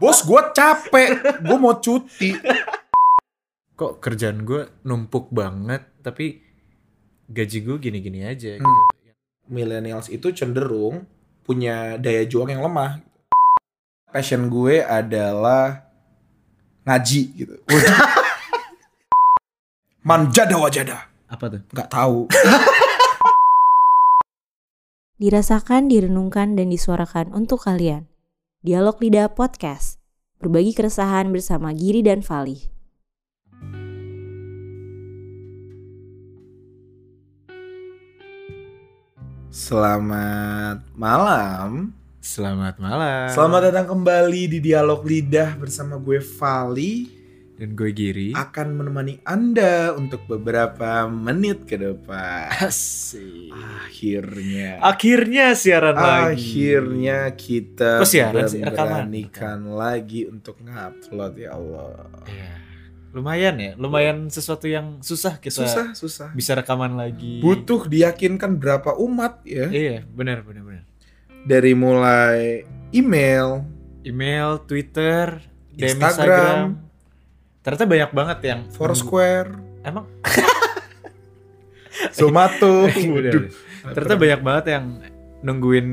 Bos gue capek, gue mau cuti. Kok kerjaan gue numpuk banget, tapi gaji gue gini-gini aja. Gitu. Hmm. Millennials itu cenderung punya daya juang yang lemah. Passion gue adalah ngaji gitu. Manjada wajada. Apa tuh? Nggak tahu. Dirasakan, direnungkan, dan disuarakan untuk kalian. Dialog Lidah Podcast. Berbagi keresahan bersama Giri dan Vali. Selamat malam. Selamat malam. Selamat datang kembali di Dialog Lidah bersama gue Vali Dan gue Giri. akan menemani Anda untuk beberapa menit ke depan. Asik. Akhirnya. Akhirnya siaran lagi. Akhirnya kita Kok siaran sih? Rekaman? memberanikan lagi untuk ngupload ya Allah. Iya. Lumayan ya, lumayan sesuatu yang susah kita Susah, susah. bisa rekaman lagi. Butuh diyakinkan berapa umat ya. Iya, benar benar benar. Dari mulai email, Email, Twitter, Instagram. Instagram. Ternyata banyak banget yang Foursquare, Emang Zomato. Bener. Waduh. ternyata banyak banget yang nungguin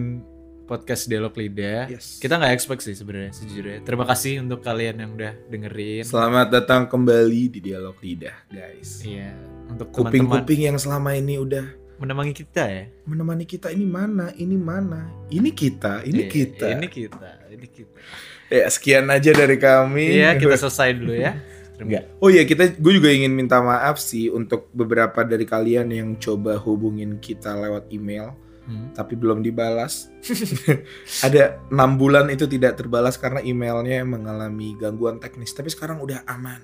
podcast Dialog Lidah. Yes. Kita nggak expect sih sebenarnya sejujurnya. Terima kasih untuk kalian yang udah dengerin. Selamat datang kembali di Dialog Lidah, guys. Iya, untuk Kuping-kuping yang selama ini udah menemani kita ya. menemani kita ini mana, ini mana, ini kita, ini Iya, kita. Ini kita, ini kita. Ya sekian aja dari kami. Iya, kita selesai dulu ya. Terima Enggak. Oh iya kita, gue juga ingin minta maaf sih untuk beberapa dari kalian yang coba hubungin kita lewat email, Hmm. tapi belum dibalas. Ada enam bulan itu tidak terbalas karena emailnya mengalami gangguan teknis. Tapi sekarang udah aman.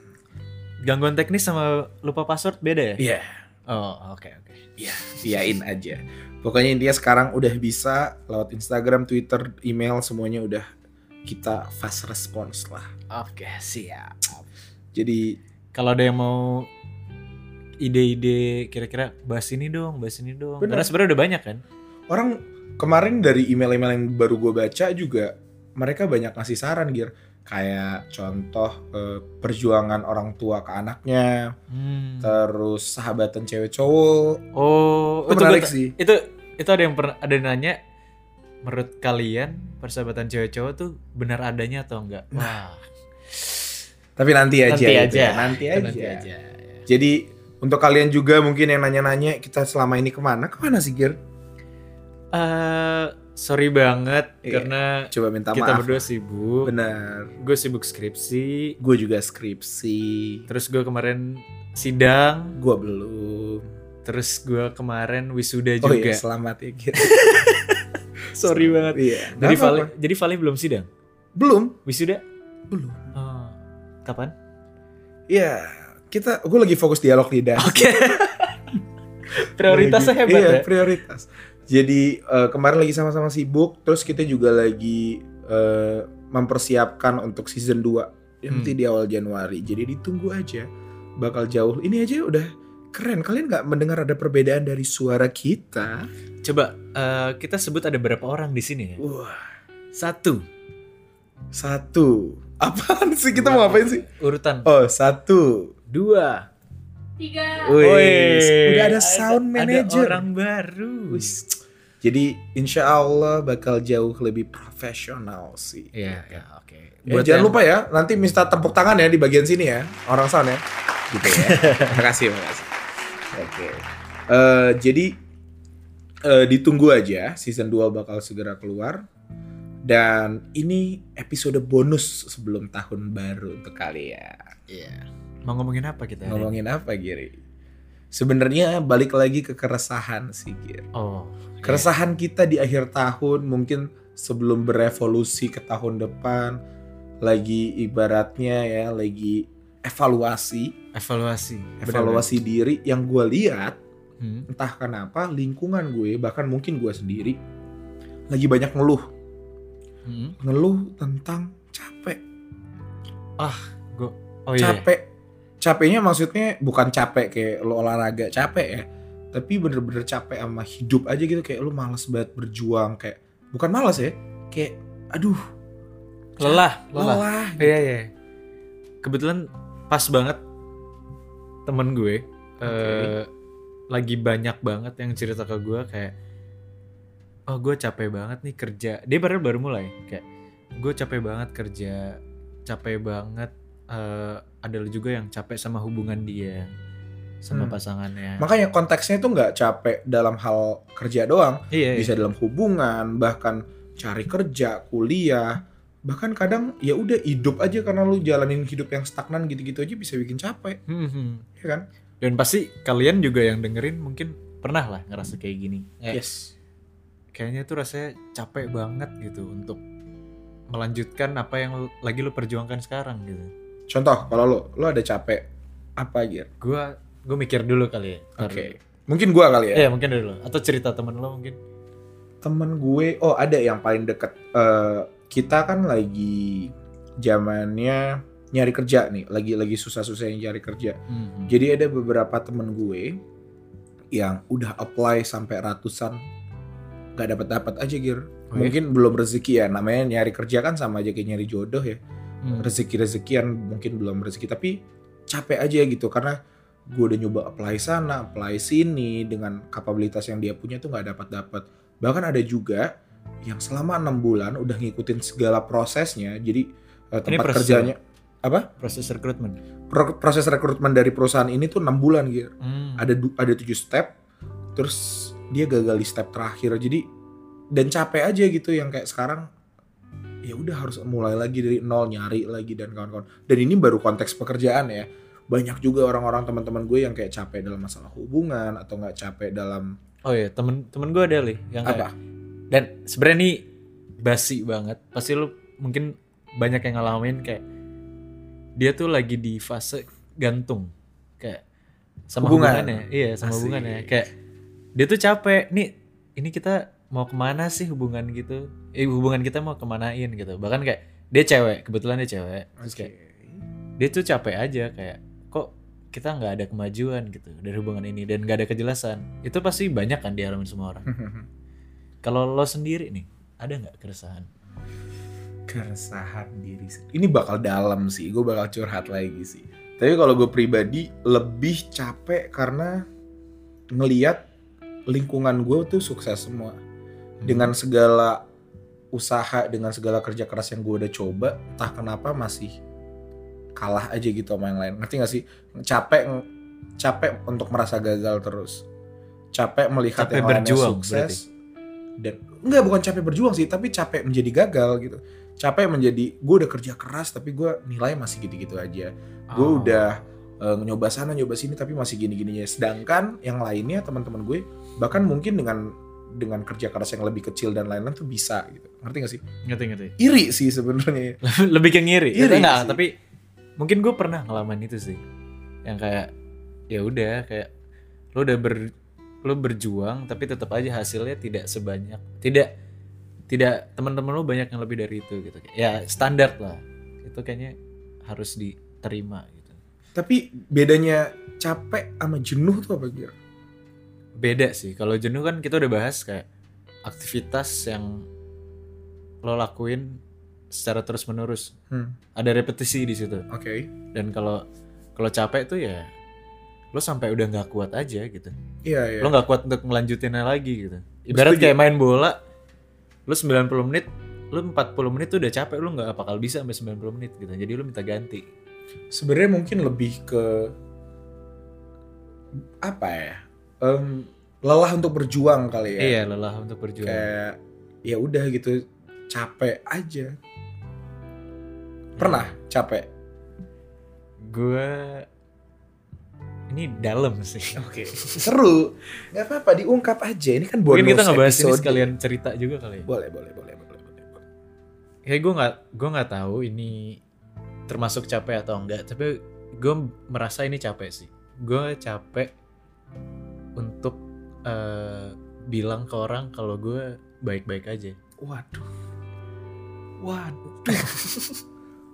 Gangguan teknis sama lupa password beda ya? Iya, Oh, oke oke. iya, iyain aja. Pokoknya intinya sekarang udah bisa lewat Instagram, Twitter, email semuanya udah kita fast response lah. Oke, siap. Jadi Kalau ada yang mau ide-ide kira-kira bahas ini dong, bahas ini dong. Benar. Karena sebenarnya udah banyak kan? orang kemarin dari email-email yang baru gue baca juga mereka banyak ngasih saran gir kayak contoh eh, perjuangan orang tua ke anaknya Hmm. terus sahabatan cewek cowok Oh, itu itu menarik sih Itu itu ada yang pernah ada yang nanya menurut kalian persahabatan cewek cowok tuh benar adanya atau enggak? Wah, tapi nanti aja nanti gitu aja. ya, nanti aja. Nanti aja. jadi untuk kalian juga mungkin yang nanya-nanya kita selama ini ke mana ke mana sih gir Eh, sorry banget Iya. karena coba minta kita maaf berdua sibuk. benar Gue sibuk skripsi. gue juga skripsi Terus gue kemarin sidang. gue belum Terus gue kemarin wisuda oh juga. iya selamat ya gir sorry banget. iya Jadi Vali, jadi Vali belum sidang. belum Wisuda? belum Oh, kapan? Iya, kita gue lagi fokus dialog lidah. Oke. Prioritasnya Lagi- hebat iya, ya. prioritas. Jadi eh, kemarin lagi sama-sama sibuk, terus kita juga lagi eh, mempersiapkan untuk season 2 yang Hmm. nanti di awal Januari. Jadi ditunggu aja, bakal jauh. Ini aja udah keren. Kalian nggak mendengar ada perbedaan dari suara kita? Coba eh, kita sebut ada berapa orang di sini ya? Wah, Satu. satu. Apaan sih kita mau ngapain sih? Urutan. Oh, satu. Dua. Tiga. Wih, udah ada sound Ada manager. orang baru. Wis. Jadi insya Allah bakal jauh lebih profesional sih. Iya, ya, oke. Ya, jangan lupa ya, nanti minta tepuk tangan ya di bagian sini ya, orang sound ya. Gitu ya. makasih, makasih. Oke. Eh, jadi eh, ditunggu aja, season 2 bakal segera keluar. Dan ini episode bonus sebelum tahun baru untuk kalian. Iya. Mau ngomongin apa kita? ini? Ngomongin apa, Giri? Sebenarnya balik lagi ke keresahan sih, Giri. Oh. Keresahan kita di akhir tahun mungkin sebelum berevolusi ke tahun depan lagi ibaratnya ya lagi evaluasi Evaluasi. evaluasi diri yang gue lihat. Hmm. entah kenapa lingkungan gue bahkan mungkin gue sendiri lagi banyak ngeluh Hmm. ngeluh tentang capek. Oh iya. capek. Capeknya maksudnya bukan capek kayak lo olahraga capek ya. Tapi bener-bener capek sama hidup aja gitu. Kayak lo males banget berjuang. Kayak bukan malas ya kayak aduh. Lelah lelah. Lelah. iya iya. Kebetulan pas banget temen gue eh, lagi banyak banget yang cerita ke gue kayak oh gue capek banget nih kerja dia baru baru mulai kayak gue capek banget kerja capek banget eh, ada juga yang capek sama hubungan dia sama Hmm. pasangannya Makanya konteksnya itu nggak capek dalam hal kerja doang, iya, iya. bisa dalam hubungan, bahkan cari kerja, kuliah, bahkan kadang ya udah hidup aja karena lu jalanin hidup yang stagnan gitu-gitu aja bisa bikin capek, Hmm, hmm. ya kan? dan pasti kalian juga yang dengerin mungkin pernah lah ngerasa kayak gini Yes. Kayaknya tuh rasanya capek banget gitu untuk melanjutkan apa yang lu- lagi lu perjuangkan sekarang gitu. Contoh kalau lu, lu ada capek apa gitu? Gua gue mikir dulu kali ya. Oke. Ntar Mungkin gua kali ya. Iya mungkin dulu. Atau cerita temen lo mungkin. Temen gue, oh ada yang paling deket. Eh, kita kan lagi zamannya nyari kerja nih, lagi lagi susah-susahnya nyari kerja. Hmm. Jadi ada beberapa temen gue yang udah apply sampai ratusan nggak dapat dapat aja gir. Oh, iya? Mungkin belum rezeki ya. Namanya nyari kerja kan sama aja kayak nyari jodoh ya. Hmm. Rezeki rezekian mungkin belum rezeki tapi capek aja gitu karena gue udah nyoba apply sana, apply sini dengan kapabilitas yang dia punya tuh nggak dapat dapat. Bahkan ada juga yang selama enam bulan udah ngikutin segala prosesnya. Jadi eh, tempat proses kerjanya apa? Proses rekrutmen. Pro- proses rekrutmen dari perusahaan ini tuh enam bulan gitu Hmm. ada ada tujuh step terus dia gagal di step terakhir. Jadi dan capek aja gitu yang kayak sekarang ya udah harus mulai lagi dari nol nyari lagi dan kawan-kawan. Dan ini baru konteks pekerjaan ya. Banyak juga orang-orang teman-teman gue yang kayak capek dalam masalah hubungan atau nggak capek dalam Oh iya temen temen gue ada li yang apa? Kayak dan sebenarnya nih basi banget. Pasti lu mungkin banyak yang ngalamin kayak dia tuh lagi di fase gantung. Kayak sama Hubungan. hubungannya. Iya sama Asik. hubungannya. Kayak dia tuh capek nih ini kita mau ke mana sih hubungan gitu? Eh hubungan kita mau kemanain? Gitu. Bahkan kayak dia cewek kebetulan dia cewek. Terus kayak dia tuh capek aja kayak kok kita nggak ada kemajuan gitu dari hubungan ini dan nggak ada kejelasan? Itu pasti banyak kan dialamin semua orang. Kalau lo sendiri nih ada nggak keresahan? Keresahan diri. Ini bakal dalam sih, gue bakal curhat lagi sih. Tapi kalau gue pribadi lebih capek karena ngeliat lingkungan gue tuh sukses semua. Dengan segala usaha, dengan segala kerja keras yang gue udah coba, entah kenapa masih kalah aja gitu sama yang lain. Ngerti gak sih? Capek, capek untuk merasa gagal terus. Capek melihat Capek yang lainnya berjuang, sukses. Dan enggak bukan capek berjuang sih, tapi capek menjadi gagal gitu capek menjadi gue udah kerja keras tapi gue nilai masih gitu-gitu aja gue Oh. udah eh, nyoba sana nyoba sini tapi masih gini-gininya. Sedangkan yang lainnya teman-teman gue bahkan mungkin dengan dengan kerja keras yang lebih kecil dan lain-lain tuh bisa gitu. Ngerti gak sih? Ngerti ngerti. Iri sih sebenarnya. Lebih ke ngiri. Iri Nggak, sih. tapi mungkin gue pernah ngalamin itu sih. Yang kayak ya udah kayak lo udah ber lo berjuang tapi tetap aja hasilnya tidak sebanyak tidak tidak teman-teman lo banyak yang lebih dari itu gitu. Ya standar lah. Itu kayaknya harus diterima gitu tapi bedanya capek sama jenuh tuh apa gitu beda sih. Kalau jenuh kan kita udah bahas kayak aktivitas yang lo lakuin secara terus menerus hmm. ada repetisi di situ. Oke. Dan kalau kalau capek tuh ya lo sampai udah nggak kuat aja gitu. Iya iya. Lo nggak kuat untuk melanjutinnya lagi gitu. Ibarat Setuju. kayak main bola lo 90 menit lo 40 menit tuh udah capek lo nggak bakal bisa sampai 90 menit gitu. Jadi lo minta ganti sebenarnya mungkin lebih ke apa ya? Em, lelah untuk berjuang kali ya. Iya lelah untuk berjuang. Kayak ya udah gitu capek aja. Pernah capek? Gue ini dalam sih. Oke seru. Nggak apa-apa diungkap aja. Ini kan bonus mungkin kita ngebahas ini sekalian cerita juga kali ya. Boleh boleh boleh boleh, boleh, boleh. kayak gue nggak gue nggak tahu ini termasuk capek atau enggak tapi gue merasa ini capek sih gue capek untuk eh, bilang ke orang kalau gue baik-baik aja waduh waduh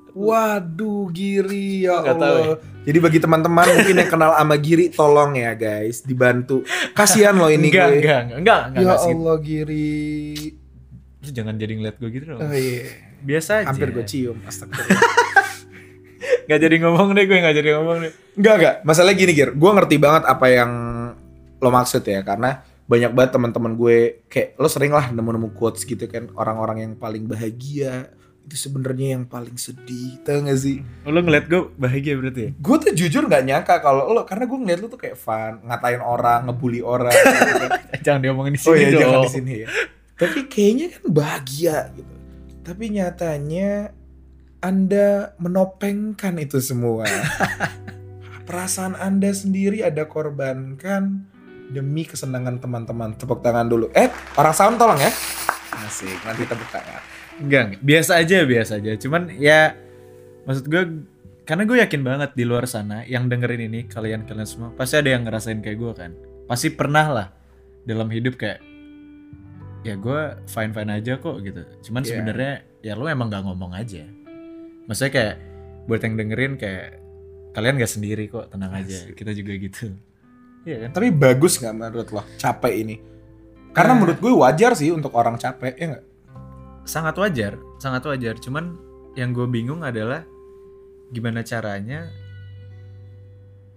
Waduh Giri ya tahu Allah. Jadi bagi teman-teman mungkin yang kenal sama Giri tolong ya guys dibantu. Kasihan loh ini enggak, gue. enggak enggak enggak enggak ya enggak Allah Giri. Lu jangan jadi ngeliat gue gitu dong Oh iya. biasa aja. Hampir gue cium. Astagfirullah. Gak jadi ngomong deh gue gak jadi ngomong deh. Enggak, enggak. Masalahnya gini, Gir. Gue ngerti banget apa yang lo maksud ya. Karena banyak banget teman-teman gue kayak lo sering lah nemu-nemu quotes gitu kan orang-orang yang paling bahagia itu sebenarnya yang paling sedih tau gak sih Oh, lo ngeliat gue bahagia berarti ya? gue tuh jujur nggak nyangka kalau lo karena gue ngeliat lo tuh kayak fun ngatain orang ngebully orang gitu kan. Jangan diomongin di oh sini iya dong. jangan di sini ya tapi kayaknya kan bahagia gitu tapi nyatanya anda menopengkan itu semua perasaan anda sendiri ada korbankan demi kesenangan teman-teman tepuk tangan dulu eh orang sound tolong ya asik nanti tepuk tangan Enggak, biasa aja, biasa aja. Cuman ya maksud gue karena gue yakin banget di luar sana yang dengerin ini kalian kalian semua pasti ada yang ngerasain kayak gue kan. Pasti pernah lah dalam hidup kayak ya gue fine fine aja kok gitu. Cuman Iya. sebenarnya ya lo emang nggak ngomong aja. Maksudnya kayak buat yang dengerin kayak kalian gak sendiri kok tenang aja. Kita juga gitu. Iya kan? tapi bagus nggak menurut lo capek ini karena Eh. menurut gue wajar sih untuk orang capek ya nggak sangat wajar, sangat wajar. Cuman yang gue bingung adalah gimana caranya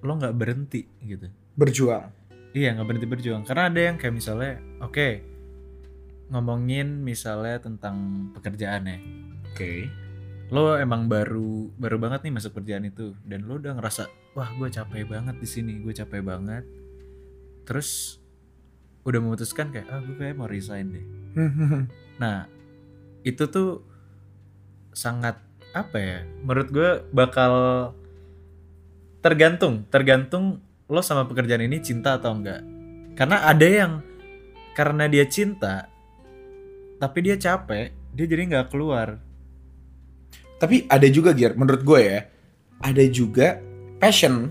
lo nggak berhenti gitu. berjuang Iya nggak berhenti berjuang. Karena ada yang kayak misalnya, oke ngomongin misalnya tentang pekerjaan ya. oke Lo emang baru baru banget nih masuk kerjaan itu dan lo udah ngerasa wah gue capek banget di sini, gue capek banget. Terus udah memutuskan kayak ah gue kayak mau resign deh. Nah, itu tuh sangat apa ya? Menurut gue bakal tergantung, tergantung lo sama pekerjaan ini cinta atau enggak. Karena ada yang karena dia cinta, tapi dia capek, dia jadi nggak keluar. Tapi ada juga Gir, menurut gue ya, ada juga passion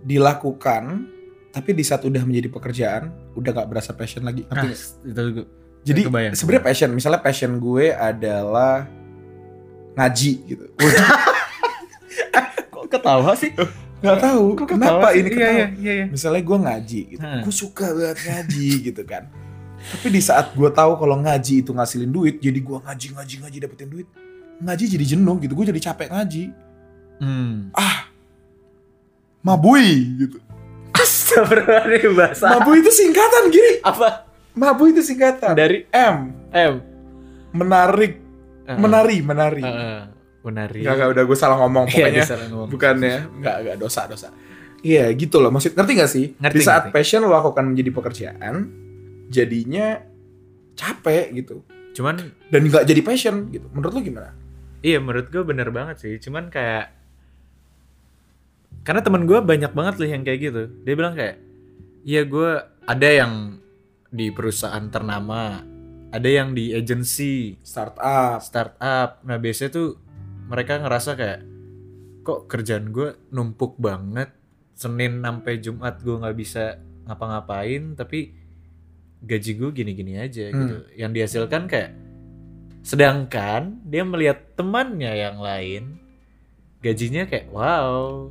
dilakukan, tapi di saat udah menjadi pekerjaan, udah gak berasa passion lagi. Nah, itu juga. Jadi sebenarnya passion, misalnya passion gue adalah ngaji gitu. Kok ketawa sih? Gak tahu Kok kenapa sih? ini Iya, ketawa. iya, iya, iya. Misalnya gue ngaji gitu, Hmm. gue suka banget ngaji gitu kan. Tapi di saat gue tahu kalau ngaji itu ngasilin duit, jadi gue ngaji ngaji ngaji dapetin duit, ngaji jadi jenuh gitu, gue jadi capek ngaji. Hmm. Mabui gitu. Astagfirullahaladzim bahasa. Mabui itu singkatan gini. Apa? Mabui itu singkatan. Dari M M. menarik Heeh. menari menari. Heeh. Menari. Enggak enggak udah gue salah ngomong Iya, pokoknya. salah ngomong. Bukannya enggak enggak dosa dosa. Iya gitu loh maksud ngerti gak sih? Ngerti, Di saat ngerti. passion lo lakukan menjadi pekerjaan, jadinya capek gitu Cuman dan nggak jadi passion gitu. Menurut lo gimana? Iya menurut gue bener banget sih. Cuman kayak Karena temen gue banyak banget loh yang kayak gitu. Dia bilang kayak Iya gue ada yang di perusahaan ternama Ada yang di agency Startup. Startup. Nah biasanya tuh mereka ngerasa kayak Kok kerjaan gue numpuk banget? Senin sampai Jumat gue nggak bisa ngapa-ngapain Tapi gaji gue gini-gini aja Hmm. gitu Yang dihasilkan kayak Sedangkan dia melihat temannya yang lain gajinya kayak wow,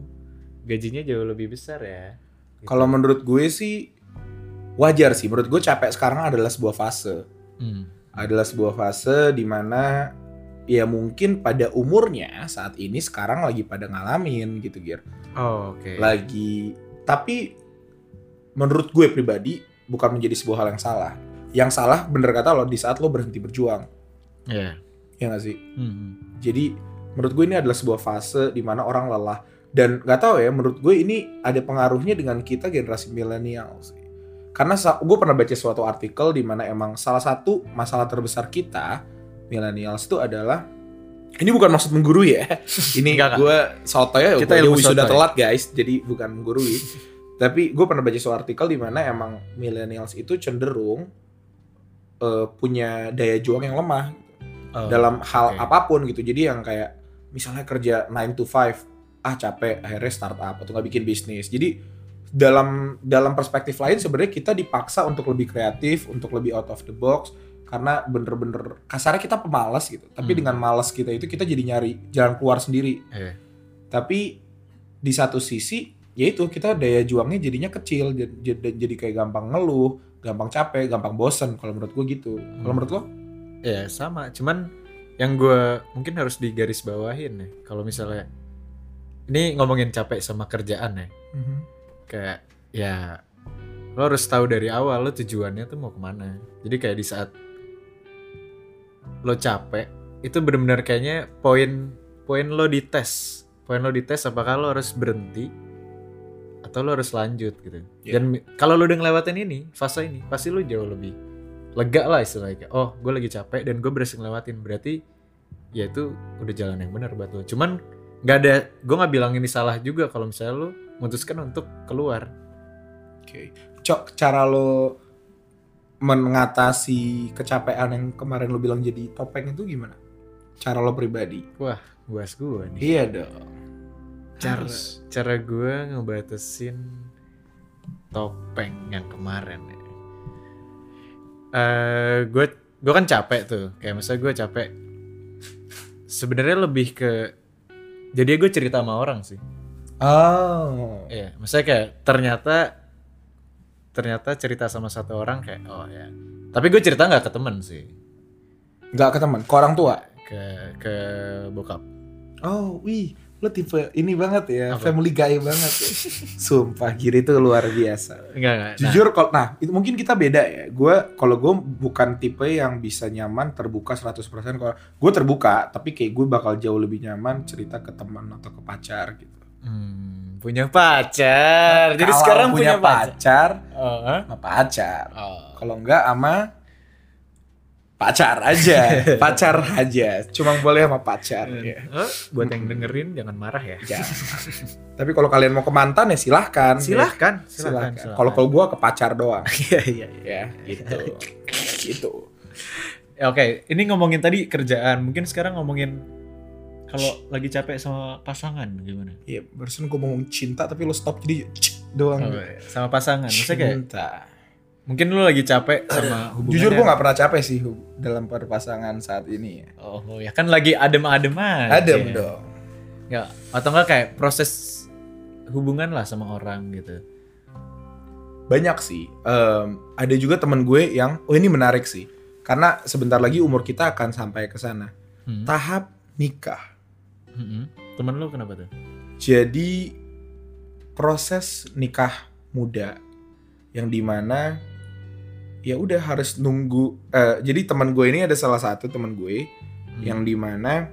gajinya jauh lebih besar ya. Gitu. Kalau menurut gue sih wajar sih. Menurut gue capek sekarang adalah sebuah fase. Hmm. Adalah sebuah fase di mana ya mungkin pada umurnya saat ini sekarang lagi pada ngalamin gitu Gir. Oh, oke. Lagi tapi menurut gue pribadi bukan menjadi sebuah hal yang salah. Yang salah bener kata lo di saat lo berhenti berjuang. Ya. Ya gak sih? Hmm. Jadi menurut gue ini adalah sebuah fase di mana orang lelah dan nggak tahu ya menurut gue ini ada pengaruhnya dengan kita generasi milenial sih. Karena gue pernah baca suatu artikel di mana emang salah satu masalah terbesar kita millennials itu adalah ini bukan maksud menggurui ya. Ini gue soto ya, Kita ilmu sudah sotoy. telat guys, jadi bukan menggurui. Tapi gue pernah baca suatu artikel di mana emang millennials itu cenderung eh, punya daya juang yang lemah Oh, dalam hal oke. apa pun gitu. Jadi yang kayak misalnya kerja 9 to 5, ah capek, akhirnya startup atau nggak bikin bisnis. Jadi dalam dalam perspektif lain sebenarnya kita dipaksa untuk lebih kreatif, untuk lebih out of the box karena bener-bener kasarnya kita pemalas gitu. Tapi Hmm. dengan malas kita itu kita jadi nyari jalan keluar sendiri. Iya. Tapi di satu sisi yaitu kita daya juangnya jadinya kecil jadi, jadi, jadi kayak gampang ngeluh, gampang capek, gampang bosen kalau menurut gue gitu. Kalau Hmm. menurut lo? Ya sama, cuman yang gue mungkin harus digaris bawahin nih. Kalau misalnya ini ngomongin capek sama kerjaan ya. Mhm. kayak ya lo harus tahu dari awal lo tujuannya tuh mau ke mana. Jadi kayak di saat lo capek itu benar-benar kayaknya poin poin lo di tes. Poin lo di tes apakah lo harus berhenti atau lo harus lanjut gitu. Iya. dan kalau lo udah ngelewatin ini fase ini pasti lo jauh lebih lega lah istilahnya kayak, oh gue lagi capek dan gue berhasil ngelewatin berarti ya itu udah jalan yang benar buat lo cuman nggak ada gue nggak bilang ini salah juga kalau misalnya lo memutuskan untuk keluar Oke. Cok, cara lo mengatasi kecapean yang kemarin lo bilang jadi topeng itu gimana? Cara lo pribadi? buas gue nih Iya dong. cara Harus. cara gue ngebatasin topeng yang kemarin ya. Eh, gue gue kan capek tuh kayak misalnya gue capek sebenarnya lebih ke jadi gue cerita sama orang sih Oh. Iya, misalnya kayak ternyata ternyata cerita sama satu orang kayak oh ya. Tapi gue cerita nggak ke temen sih, Nggak ke teman, ke orang tua. ke ke bokap. Oh, wih, lo tipe ini banget ya, Apa? family guy banget ya. Sumpah, Giri itu luar biasa. Enggak enggak. Nah, Jujur kalau nah, itu mungkin kita beda ya. Gue kalau gue bukan tipe yang bisa nyaman terbuka 100% kalau gue terbuka, tapi kayak gue bakal jauh lebih nyaman cerita ke teman atau ke pacar gitu. hmm, punya pacar. Jadi Kalau sekarang punya, punya, pacar. pacar, Oh, hah? sama pacar. Oh. Kalau enggak sama pacar aja, pacar aja. Cuma boleh sama pacar. ya. Buat yang dengerin jangan marah ya. Jangan. Tapi kalau kalian mau ke mantan ya silahkan. Silahkan, Ya, silahkan. silahkan. Kalau kalau gue ke pacar doang. Iya iya iya. ya, gitu. gitu. Ya, Oke, ini ngomongin tadi kerjaan. Mungkin sekarang ngomongin kalau lagi capek sama pasangan gimana? Iya, barusan gue ngomong cinta tapi lo stop jadi doang. Oh, iya. sama pasangan. Maksudnya kayak cinta. Mungkin lu lagi capek sama hubungannya. Jujur gue gak pernah capek sih dalam perpasangan saat ini. Oh ya kan lagi adem-adem aja. Adem dong. Ya, atau enggak kayak proses hubungan lah sama orang gitu. Banyak sih. Em, ada juga temen gue yang, oh ini menarik sih. Karena sebentar lagi umur kita akan sampai ke sana. Hmm. Tahap nikah. Mm-mm. Temen lu kenapa tuh? Jadi proses nikah muda yang di mana ya udah harus nunggu. eh, jadi teman gue ini ada salah satu teman gue Hmm. yang di mana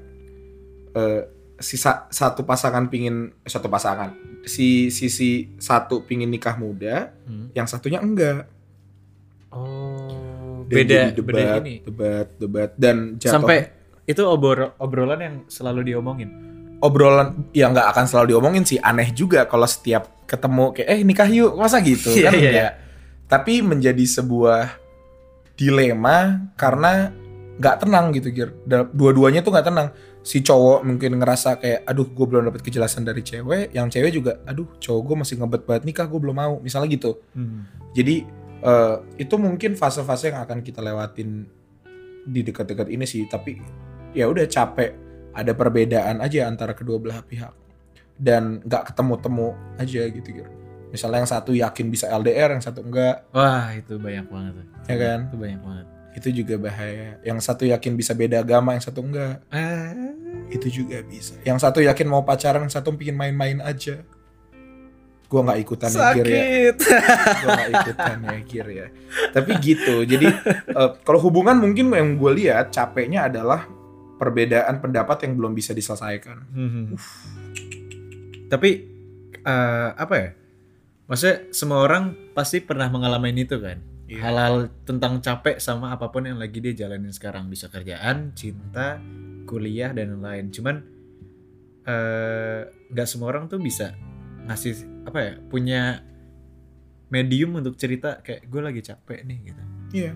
eh, si sa- satu pasangan pingin eh, satu pasangan si sisi satu pingin nikah muda, Hmm. yang satunya enggak. Oh, Dan beda jadi beda debat, ini. debat, debat dan jatuh Sampai itu obor obrolan yang selalu diomongin. obrolan yang nggak akan selalu diomongin sih aneh juga kalau setiap ketemu kayak eh nikah yuk masa gitu Iya, kan iya, enggak. Tapi menjadi sebuah dilema karena nggak tenang gitu Gir. Dua-duanya tuh nggak tenang. Si cowok mungkin ngerasa kayak aduh gue belum dapat kejelasan dari cewek, yang cewek juga aduh cowok gue masih ngebet banget nikah gue belum mau misalnya gitu. Hmm. Jadi eh, itu mungkin fase-fase yang akan kita lewatin di dekat-dekat ini sih. Tapi ya udah capek. Ada perbedaan aja antara kedua belah pihak dan nggak ketemu-temu aja gitu gitu. Misalnya yang satu yakin bisa LDR, yang satu enggak, Wah, itu banyak banget ya kan? Itu banyak banget. Itu juga bahaya. Yang satu yakin bisa beda agama, yang satu enggak, Ah. itu juga bisa. Yang satu yakin mau pacaran, yang satu pengen main-main aja. Gua nggak ikutan ya, Gir, ya. Sakit. gue gak ikutan ya Gir ya tapi gitu jadi eh, kalau hubungan mungkin yang gue lihat capeknya adalah perbedaan pendapat yang belum bisa diselesaikan Hmm. Tapi eh, apa ya? Maksudnya semua orang pasti pernah mengalami itu kan. Iya. Hal-hal tentang capek sama apa pun yang lagi dia jalanin sekarang bisa kerjaan, cinta, kuliah dan lain-lain. Cuman eh, nggak semua orang tuh bisa ngasih apa ya punya medium untuk cerita kayak gue lagi capek nih gitu. iya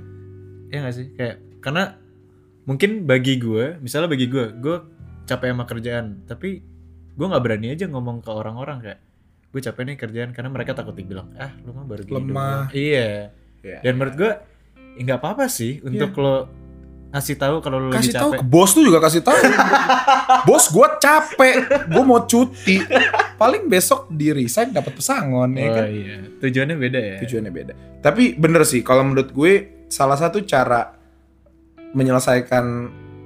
ya nggak sih kayak karena mungkin bagi gue misalnya bagi gue gue capek sama kerjaan tapi gue nggak berani aja ngomong ke orang-orang kayak gue capek nih kerjaan karena mereka takut dibilang ah lu mah baru gini Lemah. doang." iya. Iya. dan menurut gue ya nggak apa-apa sih untuk lo ngasih tahu kalau lo kasih tahu ke bos tuh juga kasih tahu. Bos gue capek gue mau cuti. Paling besok di resign dapat pesangon ya oh kan? iya. Tujuannya beda ya? Tujuannya beda. Tapi bener sih kalau menurut gue salah satu cara menyelesaikan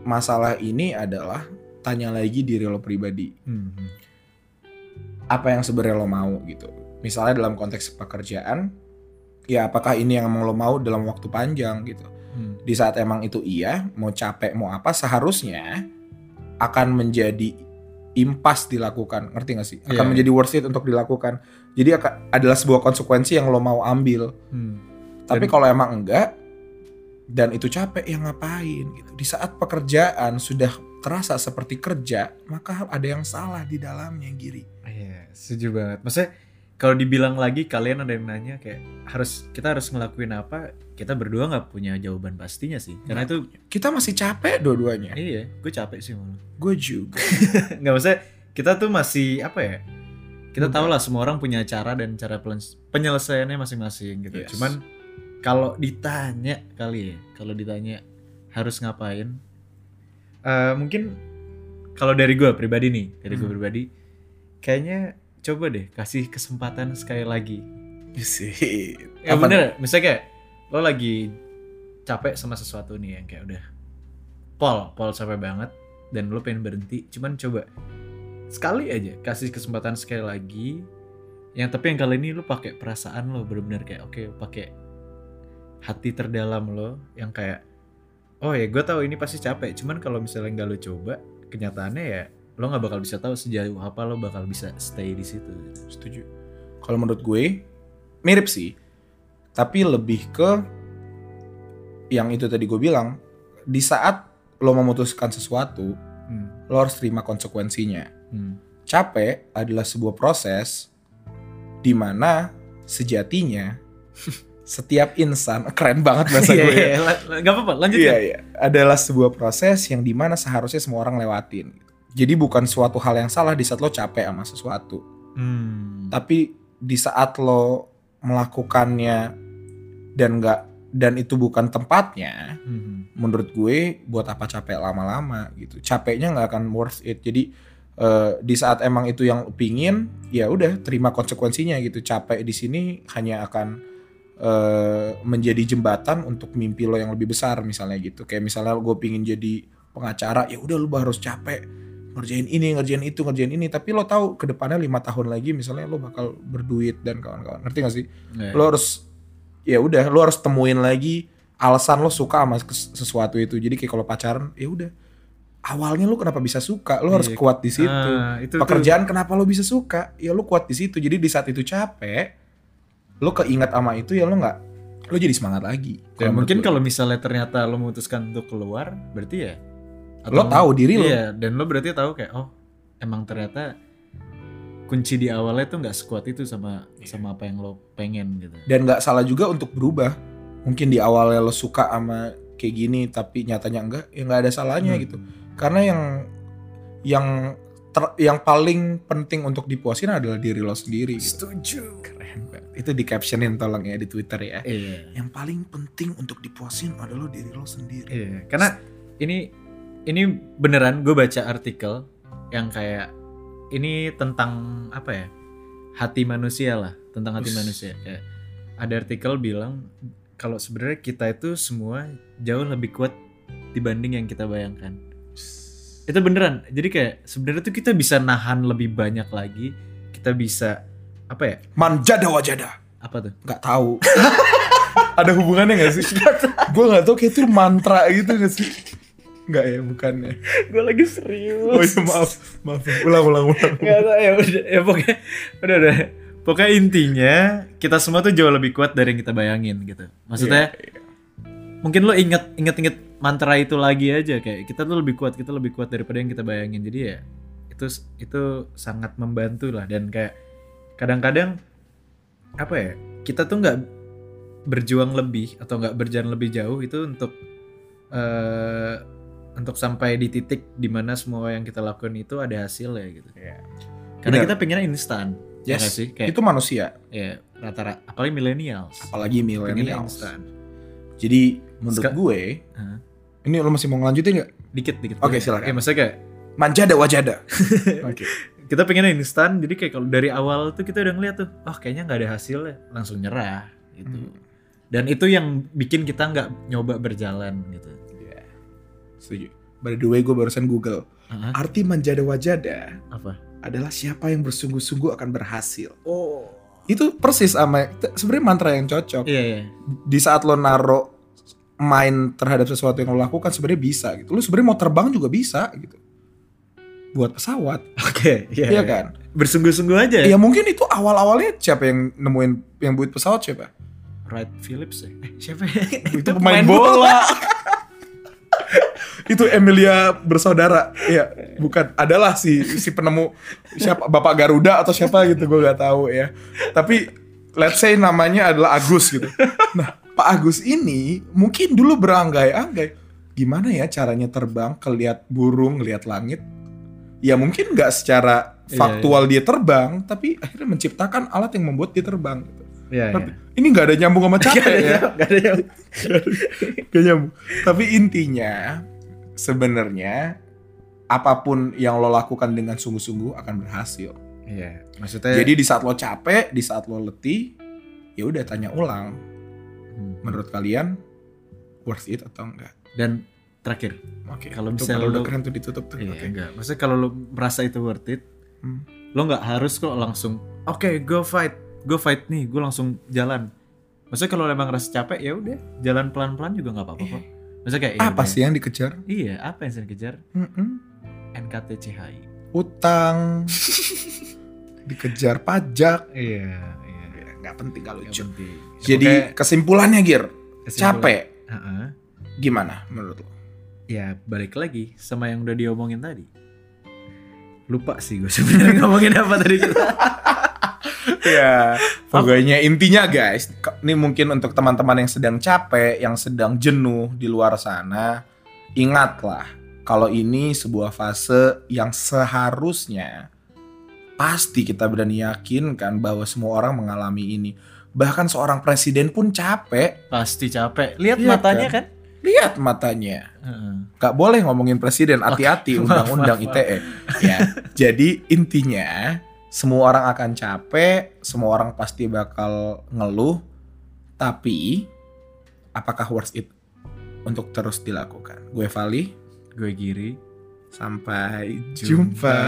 masalah ini adalah tanya lagi diri lo pribadi. Hmm. Apa yang sebenarnya lo mau gitu. Misalnya dalam konteks pekerjaan, ya apakah ini yang emang lo mau dalam waktu panjang gitu. Hmm. Di saat emang itu iya, mau capek mau apa, seharusnya akan menjadi impas dilakukan, ngerti gak sih? Akan Iya. menjadi worth it untuk dilakukan. Jadi akan, adalah sebuah konsekuensi yang lo mau ambil. Hmm. Tapi kalau emang enggak dan itu capek ya ngapain gitu. Di saat pekerjaan sudah terasa seperti kerja, maka ada yang salah di dalamnya, Giri. Iya, setuju banget. Maksudnya kalau dibilang lagi kalian ada yang nanya kayak harus kita harus ngelakuin apa? Kita berdua nggak punya jawaban pastinya sih. Karena itu Kita masih capek dua-duanya. iya, gue capek sih malah. Gue juga. Nggak maksudnya kita tuh masih apa ya? Kita tahu lah semua orang punya cara dan cara penyelesaiannya masing-masing gitu. Yes. Cuman kalau ditanya kali ya, kalau ditanya harus ngapain? eh, mungkin kalau dari gue pribadi nih, dari gue Hmm. pribadi, kayaknya coba deh kasih kesempatan sekali lagi. sih. Ya Apa bener, misalnya kayak lo lagi capek sama sesuatu nih yang kayak udah pol, pol capek banget dan lo pengen berhenti, cuman coba sekali aja kasih kesempatan sekali lagi. Yang tapi yang kali ini lo pakai perasaan lo bener-bener kayak oke pakai hati terdalam lo yang kayak oh ya gue tahu ini pasti capek, cuman kalau misalnya nggak lo coba kenyataannya ya lo nggak bakal bisa tahu sejauh apa lo bakal bisa stay di situ. Setuju. Kalau menurut gue mirip sih. Tapi lebih ke yang itu tadi gue bilang, di saat lo memutuskan sesuatu, Hmm. lo harus terima konsekuensinya. Hmm. Capek adalah sebuah proses di mana sejatinya setiap insan keren banget bahasa Iya, gue. ya. iya, la- la- nggak apa-apa, lanjut Iya, ya. iya. Adalah sebuah proses yang di mana seharusnya semua orang lewatin. Jadi bukan suatu hal yang salah di saat lo capek sama sesuatu. Hmm. Tapi di saat lo melakukannya dan nggak dan itu bukan tempatnya, Hmm. menurut gue buat apa capek lama-lama gitu. Capeknya nggak akan worth it. Jadi eh, di saat emang itu yang pingin, ya udah terima konsekuensinya gitu. Capek di sini hanya akan eh, menjadi jembatan untuk mimpi lo yang lebih besar misalnya gitu. Kayak misalnya gue pingin jadi pengacara, ya udah lo harus capek ngerjain ini, ngerjain itu, ngerjain ini. Tapi lo tahu ke depannya lima tahun lagi misalnya lo bakal berduit dan kawan-kawan. Ngerti gak sih? Iya. lo harus ya udah lo harus temuin lagi alasan lo suka sama sesuatu itu jadi kayak kalau pacaran ya udah awalnya lo kenapa bisa suka lo harus Iya. kuat di situ Ah, itu pekerjaan kenapa lo bisa suka ya lo kuat di situ jadi di saat itu capek lo keinget sama itu ya lo nggak lo jadi semangat lagi Kalau mungkin kalau misalnya ternyata lo memutuskan untuk keluar, berarti ya lo tahu diri lo Iya, dan lo berarti tahu kayak oh, emang ternyata kunci di awalnya tuh nggak sekuat itu sama Iya. sama apa yang lo pengen gitu. dan nggak salah juga untuk berubah mungkin di awalnya lo suka sama kayak gini tapi nyatanya enggak ya nggak ada salahnya Hmm. gitu karena yang yang ter- yang paling penting untuk dipuasin adalah diri lo sendiri gitu. Setuju. keren banget itu di captionin tolong ya di twitter ya Iya. yang paling penting untuk dipuasin adalah diri lo sendiri Iya, karena ini ini beneran gue baca artikel yang kayak ini tentang apa ya hati manusia lah tentang hati Us. manusia kayak ada artikel bilang kalau sebenarnya kita itu semua jauh lebih kuat dibanding yang kita bayangkan itu beneran. Jadi kayak sebenarnya tuh kita bisa nahan lebih banyak lagi. Kita bisa apa ya? Manjada wajada. Apa tuh? Nggak tahu. Ada hubungannya nggak sih? Gue nggak tahu kayak itu mantra gitu nggak sih? Nggak ya bukannya. Gue lagi serius. Oh iya maaf. Maaf. Ulang ulang ulang. Gak tau ya udah ya pokoknya udah udah. Pokoknya intinya kita semua tuh jauh lebih kuat dari yang kita bayangin gitu. Maksudnya Iya, iya. mungkin lo inget inget inget mantra itu lagi aja kayak kita tuh lebih kuat kita lebih kuat daripada yang kita bayangin. Jadi ya itu itu sangat membantu lah. Dan kayak kadang-kadang apa ya kita tuh nggak berjuang lebih atau nggak berjalan lebih jauh itu untuk eh untuk sampai di titik di mana semua yang kita lakukan itu ada hasilnya gitu. Iya. karena Benar. kita pengennya instan ya Yes, nggak sih? Kayak itu manusia. ya rata-rata apalagi millennials. Apalagi milenial instan jadi menurut gue Hah? ini lo masih mau ngelanjutin nggak dikit dikit Oke, boleh. silakan. ya maksudnya kayak manjada wajada oke kita pengennya instan jadi kayak kalau dari awal tuh kita udah ngeliat tuh oh kayaknya nggak ada hasilnya langsung nyerah gitu Hmm. dan itu yang bikin kita nggak nyoba berjalan gitu Iya. setuju By the way, gue barusan Google. Heeh. Arti manjada wajada Apa? adalah siapa yang bersungguh-sungguh akan berhasil. Oh. Itu persis sama sebenarnya mantra yang cocok. Iya, iya. Di saat lo naro main terhadap sesuatu yang lo lakukan sebenarnya bisa gitu. Lo sebenarnya mau terbang juga bisa gitu. Buat pesawat, Oke, iya. iya kan? Bersungguh-sungguh aja Ya mungkin itu awal-awalnya siapa yang nemuin yang buat pesawat siapa? Wright Phillips ya? Eh, siapa ya? itu pemain bola. itu Emilia bersaudara. Iya, bukan. Adalah si si penemu siapa Bapak Garuda atau siapa gitu gue nggak tahu ya. Tapi let's say namanya adalah Agus gitu. Nah, Pak Agus ini mungkin dulu beranggai-anggai gimana ya caranya terbang, keliat burung, lihat langit. Ya mungkin nggak secara Iya, faktual dia terbang, tapi akhirnya menciptakan alat yang membuat dia terbang. Gitu. Iya, Tapi ini nggak ada nyambung sama capek ya. Gak ada yang... Gak nyambung. Tapi intinya sebenarnya apa pun yang lo lakukan dengan sungguh-sungguh akan berhasil. Iya, maksudnya... Jadi di saat lo capek, di saat lo letih, ya udah tanya ulang. Hmm. Menurut kalian worth it atau enggak? Dan terakhir, Oke. Kalau misalnya kalau udah lo- keren tuh ditutup tuh. Iya, Oke. enggak. Maksudnya kalau lo merasa itu worth it, Hmm. lo nggak harus kok langsung, oke, go fight, go fight nih, gue langsung jalan. Maksudnya kalau emang rasa capek ya udah, jalan pelan-pelan juga nggak apa-apa kok. Maksudnya kayak ya Apa sih yang dikejar? Iya, apa yang saya kejar? Mm-mm. NKTCHI. Utang. dikejar pajak. Iya, iya. Ya, Nggak penting kalau lucu. penting. Jadi kesimpulannya Gir, Kesimpulan- capek. Heeh. Gimana menurut lo? Ya balik lagi sama yang udah diomongin tadi. Lupa sih gue sebenarnya ngomongin apa tadi kita. ya pokoknya intinya guys ini mungkin untuk teman-teman yang sedang capek yang sedang jenuh di luar sana ingatlah kalau ini sebuah fase yang seharusnya pasti kita berani yakinkan bahwa semua orang mengalami ini bahkan seorang presiden pun capek Pasti capek. Lihat Iya matanya kan? kan? lihat matanya. Gak boleh ngomongin presiden, hati-hati undang-undang. ITE. Ya, jadi intinya semua orang akan capek, semua orang pasti bakal ngeluh, tapi apakah worth it untuk terus dilakukan? Gue Vali, Gue giri. sampai Jumpa. jumpa.